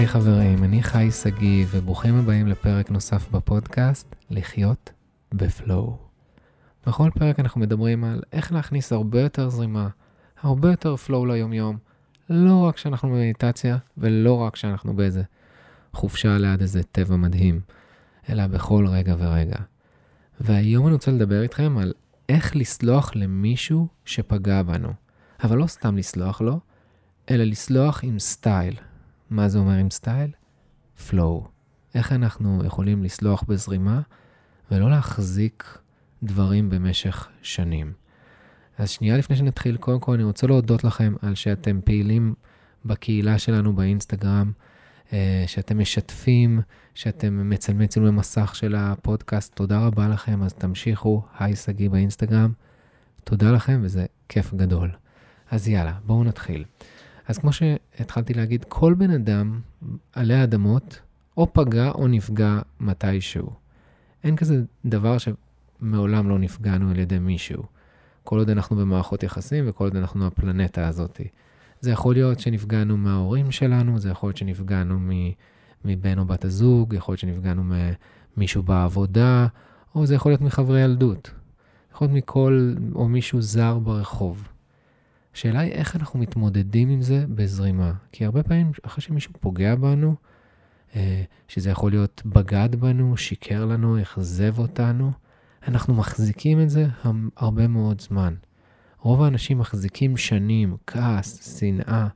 היי חברים, אני חי שגיא, וברוכים הבאים לפרק נוסף בפודקאסט, לחיות בפלואו. בכל פרק אנחנו מדברים על איך להכניס הרבה יותר זרימה, הרבה יותר פלואו ליומיום, לא רק כשאנחנו במדיטציה, ולא רק כשאנחנו באיזה חופשה ליד איזה טבע מדהים, אלא בכל רגע ורגע. והיום אני רוצה לדבר איתכם על איך לסלוח למישהו שפגע בנו. אבל לא סתם לסלוח לו, אלא לסלוח עם סטייל. מה זה אומר עם סטייל? flow. איך אנחנו יכולים לסלוח בזרימה ולא להחזיק דברים במשך שנים. אז שנייה לפני שנתחיל, קודם כל אני רוצה להודות לכם על שאתם פעילים בקהילה שלנו באינסטגרם, אה, שאתם משתפים, שאתם מצלמים צילומי מסך של הפודקאסט. תודה רבה לכם, אז תמשיכו, היי שגיא באינסטגרם. תודה לכם וזה כיף גדול. אז יאללה, בואו נתחיל. אז כמו שהתחלתי להגיד, כל בן אדם עלי אדמות או פגע או נפגע מתישהו. אין כזה דבר שמעולם לא נפגענו על ידי מישהו. כל עוד אנחנו במערכות יחסים וכל עוד אנחנו הפלנטה הזאת. זה יכול להיות שנפגענו מההורים שלנו, זה יכול להיות שנפגענו מבן או בת הזוג, יכול להיות שנפגענו ממישהו בעבודה, או זה יכול להיות מחברי ילדות. יכול להיות מכל, או מישהו זר ברחוב. השאלה היא איך אנחנו מתמודדים עם זה בזרימה. כי הרבה פעמים, אחרי שמישהו פוגע בנו, אה, שזה יכול להיות בגד בנו, שיקר לנו, אכזב אותנו, אנחנו מחזיקים את זה הרבה מאוד זמן. רוב האנשים מחזיקים שנים, כעס, שנאה,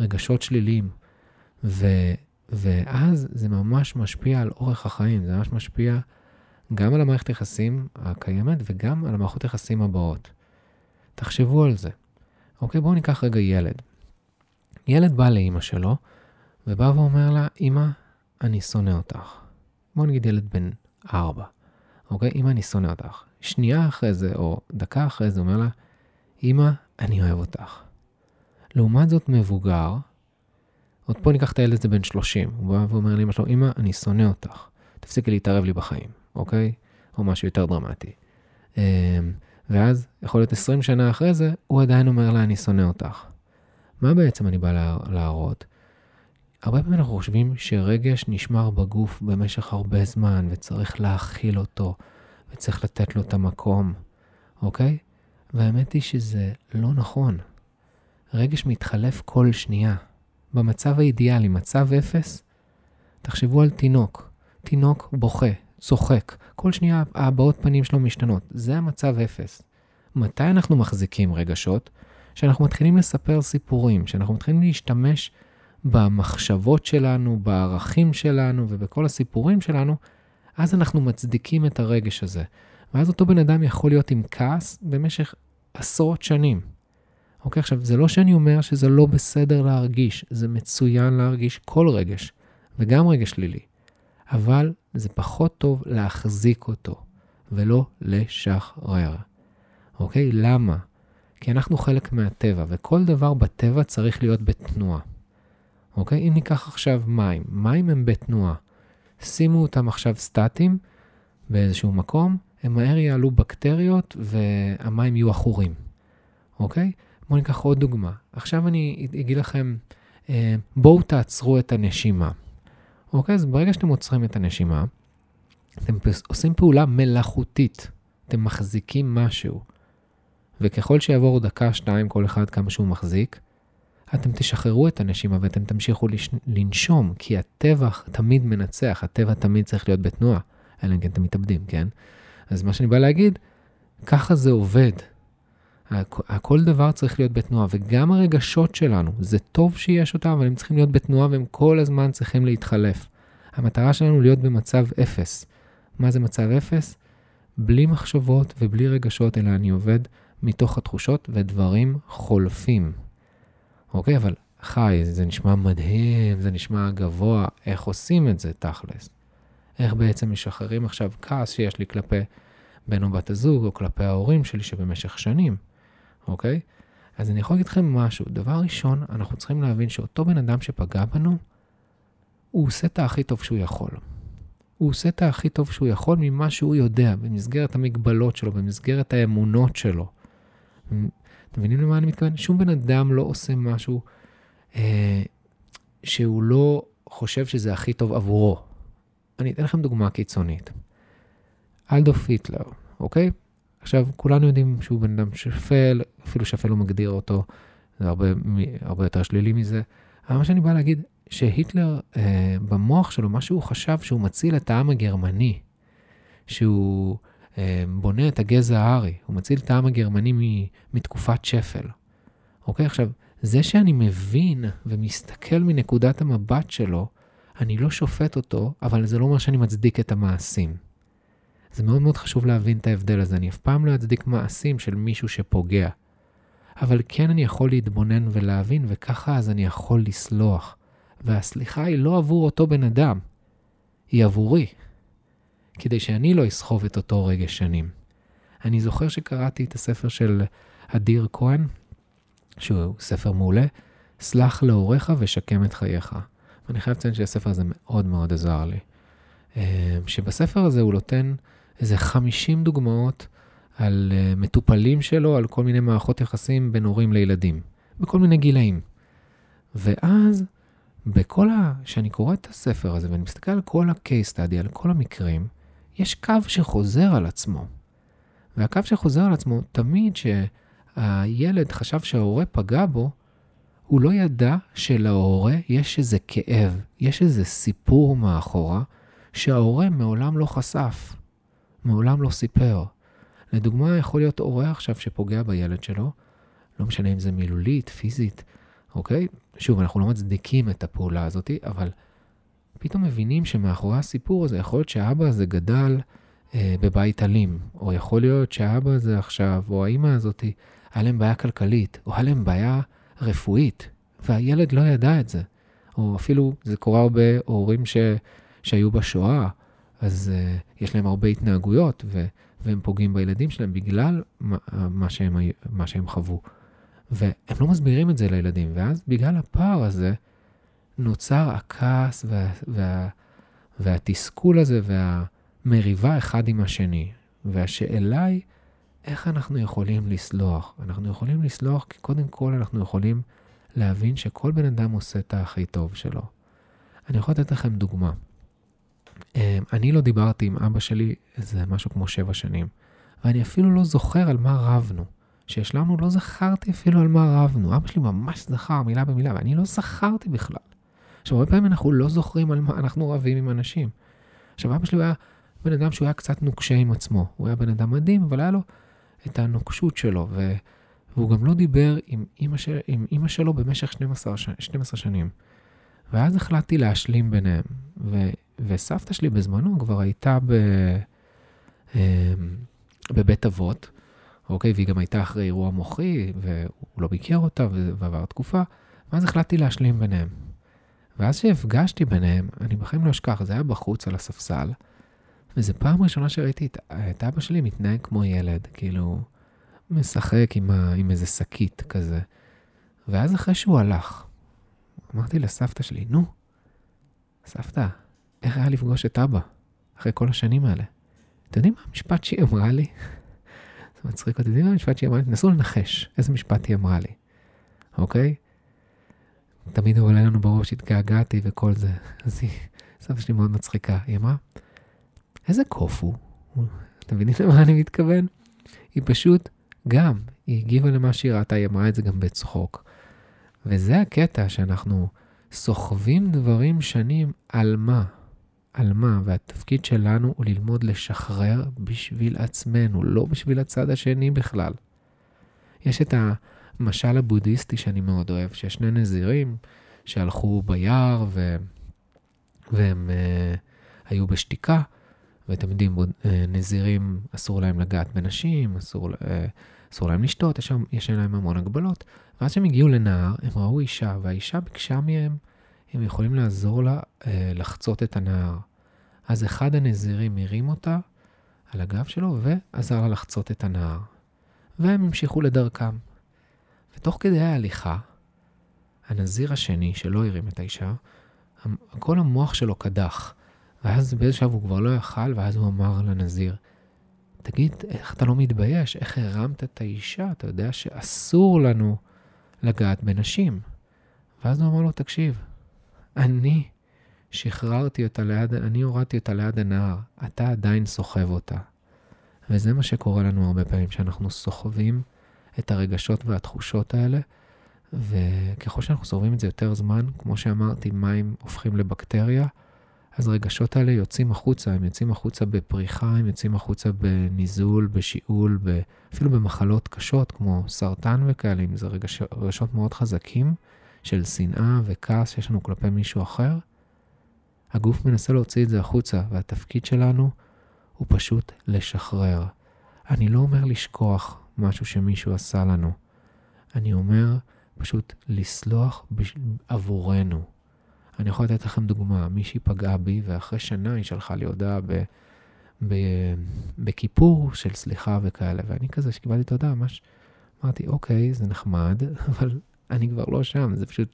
רגשות שליליים, ו, ואז זה ממש משפיע על אורך החיים, זה ממש משפיע גם על המערכת היחסים הקיימת וגם על המערכות היחסים הבאות. תחשבו על זה. אוקיי, בואו ניקח רגע ילד. ילד בא לאימא שלו, ובא ואומר לה, אמא, אני שונא אותך. בואו נגיד ילד בן ארבע. אוקיי, אמא, אני שונא אותך. שנייה אחרי זה, או דקה אחרי זה, אומר לה, אמא, אני אוהב אותך. לעומת זאת, מבוגר, עוד פה ניקח את הילד הזה בן 30, הוא בא ואומר לאמא שלו, אמא, אני שונא אותך. תפסיקי להתערב לי בחיים, אוקיי? או משהו יותר דרמטי. ואז, יכול להיות 20 שנה אחרי זה, הוא עדיין אומר לה, אני שונא אותך. מה בעצם אני בא להראות? הרבה פעמים אנחנו חושבים שרגש נשמר בגוף במשך הרבה זמן, וצריך להכיל אותו, וצריך לתת לו את המקום, אוקיי? והאמת היא שזה לא נכון. רגש מתחלף כל שנייה. במצב האידיאלי, מצב אפס, תחשבו על תינוק. תינוק בוכה, צוחק, כל שנייה הבעות פנים שלו משתנות. זה המצב אפס. מתי אנחנו מחזיקים רגשות? שאנחנו מתחילים לספר סיפורים, שאנחנו מתחילים להשתמש במחשבות שלנו, בערכים שלנו ובכל הסיפורים שלנו, אז אנחנו מצדיקים את הרגש הזה. ואז אותו בן אדם יכול להיות עם כעס במשך עשרות שנים. אוקיי, עכשיו, זה לא שאני אומר שזה לא בסדר להרגיש, זה מצוין להרגיש כל רגש, וגם רגש שלילי. אבל זה פחות טוב להחזיק אותו, ולא לשחרר. אוקיי? למה? כי אנחנו חלק מהטבע, וכל דבר בטבע צריך להיות בתנועה. אוקיי? אם ניקח עכשיו מים, מים הם בתנועה. שימו אותם עכשיו סטטיים באיזשהו מקום, הם מהר יעלו בקטריות והמים יהיו עכורים, אוקיי? בואו ניקח עוד דוגמה. עכשיו אני אגיד לכם, אה, בואו תעצרו את הנשימה. אוקיי? אז ברגע שאתם עוצרים את הנשימה, אתם עושים פעולה מלאכותית. אתם מחזיקים משהו. וככל שיעבור דקה, שתיים, כל אחד כמה שהוא מחזיק, אתם תשחררו את הנשימה ואתם תמשיכו לש... לנשום, כי הטבע תמיד מנצח, הטבע תמיד צריך להיות בתנועה, אלא אם כן אתם מתאבדים, כן? אז מה שאני בא להגיד, ככה זה עובד. כל דבר צריך להיות בתנועה, וגם הרגשות שלנו, זה טוב שיש אותם, אבל הם צריכים להיות בתנועה והם כל הזמן צריכים להתחלף. המטרה שלנו להיות במצב אפס. מה זה מצב אפס? בלי מחשבות ובלי רגשות, אלא אני עובד מתוך התחושות ודברים חולפים. אוקיי, אבל חי, זה נשמע מדהים, זה נשמע גבוה, איך עושים את זה תכלס? איך בעצם משחררים עכשיו כעס שיש לי כלפי בן או בת הזוג, או כלפי ההורים שלי שבמשך שנים, אוקיי? אז אני יכול להגיד לכם משהו. דבר ראשון, אנחנו צריכים להבין שאותו בן אדם שפגע בנו, הוא עושה את הכי טוב שהוא יכול. הוא עושה את הכי טוב שהוא יכול ממה שהוא יודע, במסגרת המגבלות שלו, במסגרת האמונות שלו. אתם מבינים למה אני מתכוון? שום בן אדם לא עושה משהו אה, שהוא לא חושב שזה הכי טוב עבורו. אני אתן לכם דוגמה קיצונית. אלדוף היטלר, אוקיי? עכשיו, כולנו יודעים שהוא בן אדם שפל, אפילו שפל לא מגדיר אותו, זה הרבה, הרבה יותר שלילי מזה. אבל מה שאני בא להגיד, שהיטלר, אה, במוח שלו, מה שהוא חשב שהוא מציל את העם הגרמני, שהוא אה, בונה את הגזע הארי, הוא מציל את העם הגרמני מתקופת שפל. אוקיי, עכשיו, זה שאני מבין ומסתכל מנקודת המבט שלו, אני לא שופט אותו, אבל זה לא אומר שאני מצדיק את המעשים. זה מאוד מאוד חשוב להבין את ההבדל הזה. אני אף פעם לא אצדיק מעשים של מישהו שפוגע. אבל כן אני יכול להתבונן ולהבין, וככה אז אני יכול לסלוח. והסליחה היא לא עבור אותו בן אדם, היא עבורי. כדי שאני לא אסחוב את אותו רגש שנים. אני זוכר שקראתי את הספר של אדיר כהן, שהוא ספר מעולה, סלח להוריך ושקם את חייך. ואני חייב לציין שהספר הזה מאוד מאוד עזר לי. אה, שבספר הזה הוא נותן איזה 50 דוגמאות על אה, מטופלים שלו, על כל מיני מערכות יחסים בין הורים לילדים, בכל מיני גילאים. ואז, בכל ה... כשאני קורא את הספר הזה ואני מסתכל על כל ה-case study, על כל המקרים, יש קו שחוזר על עצמו. והקו שחוזר על עצמו, תמיד שהילד חשב שההורה פגע בו, הוא לא ידע שלהורה יש איזה כאב, יש איזה סיפור מאחורה, שההורה מעולם לא חשף, מעולם לא סיפר. לדוגמה, יכול להיות הורה עכשיו שפוגע בילד שלו, לא משנה אם זה מילולית, פיזית, אוקיי? שוב, אנחנו לא מצדיקים את הפעולה הזאת, אבל פתאום מבינים שמאחורי הסיפור הזה, יכול להיות שהאבא הזה גדל אה, בבית אלים, או יכול להיות שהאבא הזה עכשיו, או האימא הזאת, היה להם בעיה כלכלית, או היה להם בעיה רפואית, והילד לא ידע את זה. או אפילו, זה קורה הרבה הורים ש, שהיו בשואה, אז uh, יש להם הרבה התנהגויות, ו, והם פוגעים בילדים שלהם בגלל מה, מה, שהם, מה שהם חוו. והם לא מסבירים את זה לילדים, ואז בגלל הפער הזה, נוצר הכעס וה, וה, והתסכול הזה והמריבה אחד עם השני. והשאלה היא, איך אנחנו יכולים לסלוח? אנחנו יכולים לסלוח כי קודם כל אנחנו יכולים להבין שכל בן אדם עושה את הכי טוב שלו. אני יכול לתת לכם דוגמה. אמ, אני לא דיברתי עם אבא שלי איזה משהו כמו שבע שנים, ואני אפילו לא זוכר על מה רבנו. כשהשלמנו לא זכרתי אפילו על מה רבנו. אבא שלי ממש זכר מילה במילה, ואני לא זכרתי בכלל. עכשיו, הרבה פעמים אנחנו לא זוכרים על מה אנחנו רבים עם אנשים. עכשיו, אבא שלי היה בן אדם שהוא היה קצת נוקשה עם עצמו. הוא היה בן אדם מדהים, אבל היה לו את הנוקשות שלו, ו... והוא גם לא דיבר עם אימא, של... עם אימא שלו במשך 12, ש... 12 שנים. ואז החלטתי להשלים ביניהם. וסבתא שלי בזמנו כבר הייתה ב... אמ, בבית אבות, אוקיי? והיא גם הייתה אחרי אירוע מוחי, והוא לא ביקר אותה, ועבר תקופה, ואז החלטתי להשלים ביניהם. ואז שהפגשתי ביניהם, אני בחיים לא אשכח, זה היה בחוץ על הספסל, וזו פעם ראשונה שראיתי את, את אבא שלי מתנהג כמו ילד, כאילו, משחק עם, ה, עם איזה שקית כזה. ואז אחרי שהוא הלך, אמרתי לסבתא שלי, נו, סבתא, איך היה לפגוש את אבא אחרי כל השנים האלה? אתם יודעים מה המשפט שהיא אמרה לי? זה מצחיק אותי, אתם יודעים מה המשפט שהיא אמרה לי? תנסו לנחש איזה משפט היא אמרה לי, אוקיי? תמיד עולה לנו בראש, התגעגעתי וכל זה. אז היא, סבתא שלי מאוד מצחיקה, היא אמרה, איזה קוף הוא? אתם מבינים למה אני מתכוון? היא פשוט, גם, היא הגיבה למה שהיא ראתה, היא אמרה את זה גם בצחוק. וזה הקטע שאנחנו סוחבים דברים שנים על מה? על מה? והתפקיד שלנו הוא ללמוד לשחרר בשביל עצמנו, לא בשביל הצד השני בכלל. יש את המשל הבודהיסטי שאני מאוד אוהב, שיש שני נזירים שהלכו ביער ו... והם uh, היו בשתיקה, ואתם יודעים, אה, נזירים אסור להם לגעת בנשים, אסור, uh, אסור להם לשתות, יש, יש להם המון הגבלות. ואז כשהם הגיעו לנהר, הם ראו אישה, והאישה ביקשה מהם, הם יכולים לעזור לה uh, לחצות את הנהר. אז אחד הנזירים הרים אותה על הגב שלו ועזר לה לחצות את הנהר. והם המשיכו לדרכם. ותוך כדי ההליכה, הנזיר השני, שלא הרים את האישה, כל המוח שלו קדח. ואז באיזה שלב הוא כבר לא יכל, ואז הוא אמר לנזיר, תגיד, איך אתה לא מתבייש? איך הרמת את האישה? אתה יודע שאסור לנו לגעת בנשים. ואז הוא אמר לו, תקשיב, אני שחררתי אותה ליד, אני הורדתי אותה ליד הנהר, אתה עדיין סוחב אותה. וזה מה שקורה לנו הרבה פעמים, שאנחנו סוחבים את הרגשות והתחושות האלה, וככל שאנחנו סוחבים את זה יותר זמן, כמו שאמרתי, מים הופכים לבקטריה, אז הרגשות האלה יוצאים החוצה, הם יוצאים החוצה בפריחה, הם יוצאים החוצה בניזול, בשיעול, אפילו במחלות קשות כמו סרטן וכאלה, אם זה רגש, רגשות מאוד חזקים של שנאה וכעס שיש לנו כלפי מישהו אחר. הגוף מנסה להוציא את זה החוצה, והתפקיד שלנו הוא פשוט לשחרר. אני לא אומר לשכוח משהו שמישהו עשה לנו, אני אומר פשוט לסלוח עבורנו. אני יכול לתת לכם דוגמה, מישהי פגעה בי, ואחרי שנה היא שלחה לי הודעה ב, ב, בכיפור של סליחה וכאלה, ואני כזה, שקיבלתי את ההודעה, ממש אמרתי, אוקיי, זה נחמד, אבל אני כבר לא שם, זה פשוט,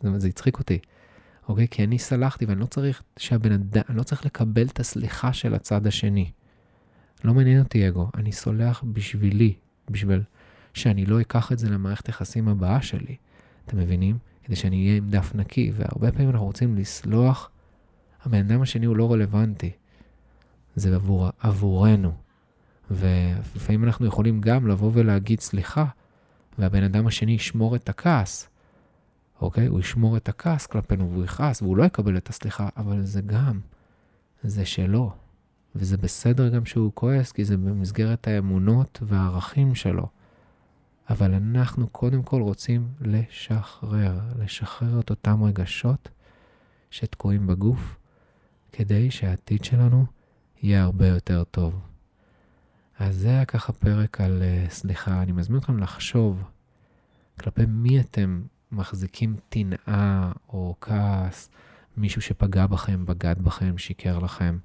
זה, הצחיק אותי. אוקיי? כי אני סלחתי ואני לא צריך שהבן אדם, אני לא צריך לקבל את הסליחה של הצד השני. לא מעניין אותי אגו, אני סולח בשבילי, בשביל שאני לא אקח את זה למערכת היחסים הבאה שלי. אתם מבינים? כדי שאני אהיה עם דף נקי, והרבה פעמים אנחנו רוצים לסלוח, הבן אדם השני הוא לא רלוונטי. זה עבור, עבורנו. ולפעמים אנחנו יכולים גם לבוא ולהגיד סליחה, והבן אדם השני ישמור את הכעס. אוקיי? הוא ישמור את הכעס כלפינו והוא יכעס והוא לא יקבל את הסליחה, אבל זה גם, זה שלו. וזה בסדר גם שהוא כועס, כי זה במסגרת האמונות והערכים שלו. אבל אנחנו קודם כל רוצים לשחרר, לשחרר את אותם רגשות שתקועים בגוף, כדי שהעתיד שלנו יהיה הרבה יותר טוב. אז זה היה ככה פרק על uh, סליחה. אני מזמין אתכם לחשוב כלפי מי אתם מחזיקים טינה או כעס, מישהו שפגע בכם, בגד בכם, שיקר לכם.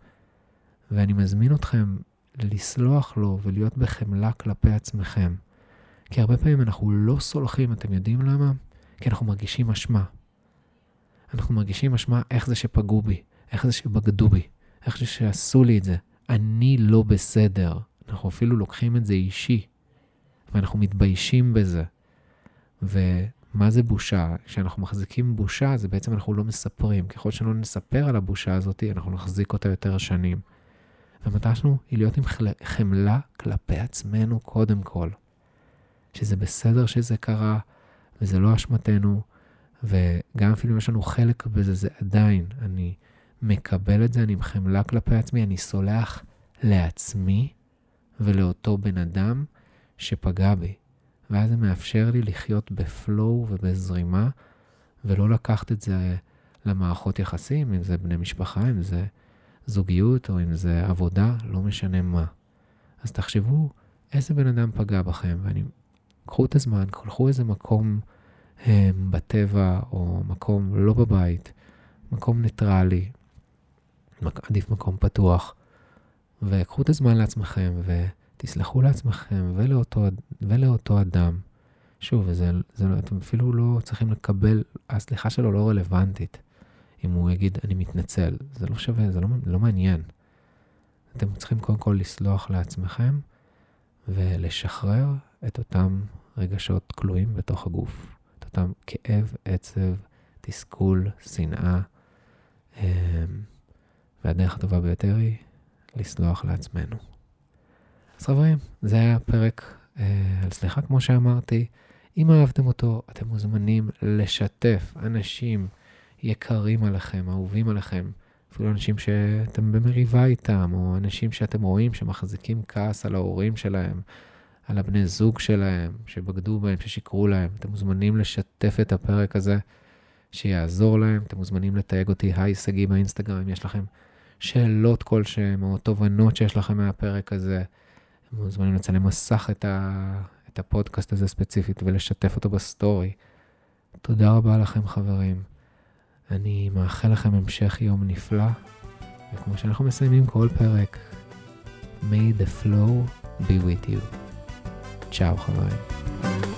ואני מזמין אתכם לסלוח לו ולהיות בחמלה כלפי עצמכם. כי הרבה פעמים אנחנו לא סולחים, אתם יודעים למה? כי אנחנו מרגישים אשמה. אנחנו מרגישים אשמה איך זה שפגעו בי, איך זה שבגדו בי, איך זה שעשו לי את זה. אני לא בסדר. אנחנו אפילו לוקחים את זה אישי, ואנחנו מתביישים בזה. ומה זה בושה? כשאנחנו מחזיקים בושה, זה בעצם אנחנו לא מספרים. ככל שלא נספר על הבושה הזאת, אנחנו נחזיק אותה יותר שנים. והמטרה שלנו היא להיות עם חמלה כלפי עצמנו קודם כל. שזה בסדר שזה קרה, וזה לא אשמתנו, וגם אפילו אם יש לנו חלק בזה, זה עדיין, אני מקבל את זה, אני עם חמלה כלפי עצמי, אני סולח לעצמי ולאותו בן אדם שפגע בי. ואז זה מאפשר לי לחיות בפלואו ובזרימה, ולא לקחת את זה למערכות יחסים, אם זה בני משפחה, אם זה זוגיות או אם זה עבודה, לא משנה מה. אז תחשבו איזה בן אדם פגע בכם, ואני קחו את הזמן, קחו איזה מקום הם, אמ, בטבע או מקום לא בבית, מקום ניטרלי, עדיף מקום פתוח, וקחו את הזמן לעצמכם ותסלחו לעצמכם ולאותו, ולאותו אדם. שוב, זה, זה, אתם אפילו לא צריכים לקבל, הסליחה שלו לא רלוונטית. אם הוא יגיד, אני מתנצל, זה לא שווה, זה לא, לא מעניין. אתם צריכים קודם כל לסלוח לעצמכם ולשחרר את אותם רגשות כלואים בתוך הגוף. את אותם כאב, עצב, תסכול, שנאה. אמ, והדרך הטובה ביותר היא לסלוח לעצמנו. אז חברים, זה היה פרק אה, על סליחה, כמו שאמרתי. אם אהבתם אותו, אתם מוזמנים לשתף אנשים יקרים עליכם, אהובים עליכם, אפילו אנשים שאתם במריבה איתם, או אנשים שאתם רואים שמחזיקים כעס על ההורים שלהם, על הבני זוג שלהם, שבגדו בהם, ששיקרו להם. אתם מוזמנים לשתף את הפרק הזה, שיעזור להם. אתם מוזמנים לתייג אותי, היי שגיא באינסטגרם, אם יש לכם שאלות כלשהם, או תובנות שיש לכם מהפרק הזה. אתם מוזמנים לצלם מסך את, ה... את הפודקאסט הזה ספציפית ולשתף אותו ב story. תודה רבה לכם, חברים. אני מאחל לכם המשך יום נפלא, וכמו שאנחנו מסיימים כל פרק, may the flow be with you. צ'או חברים.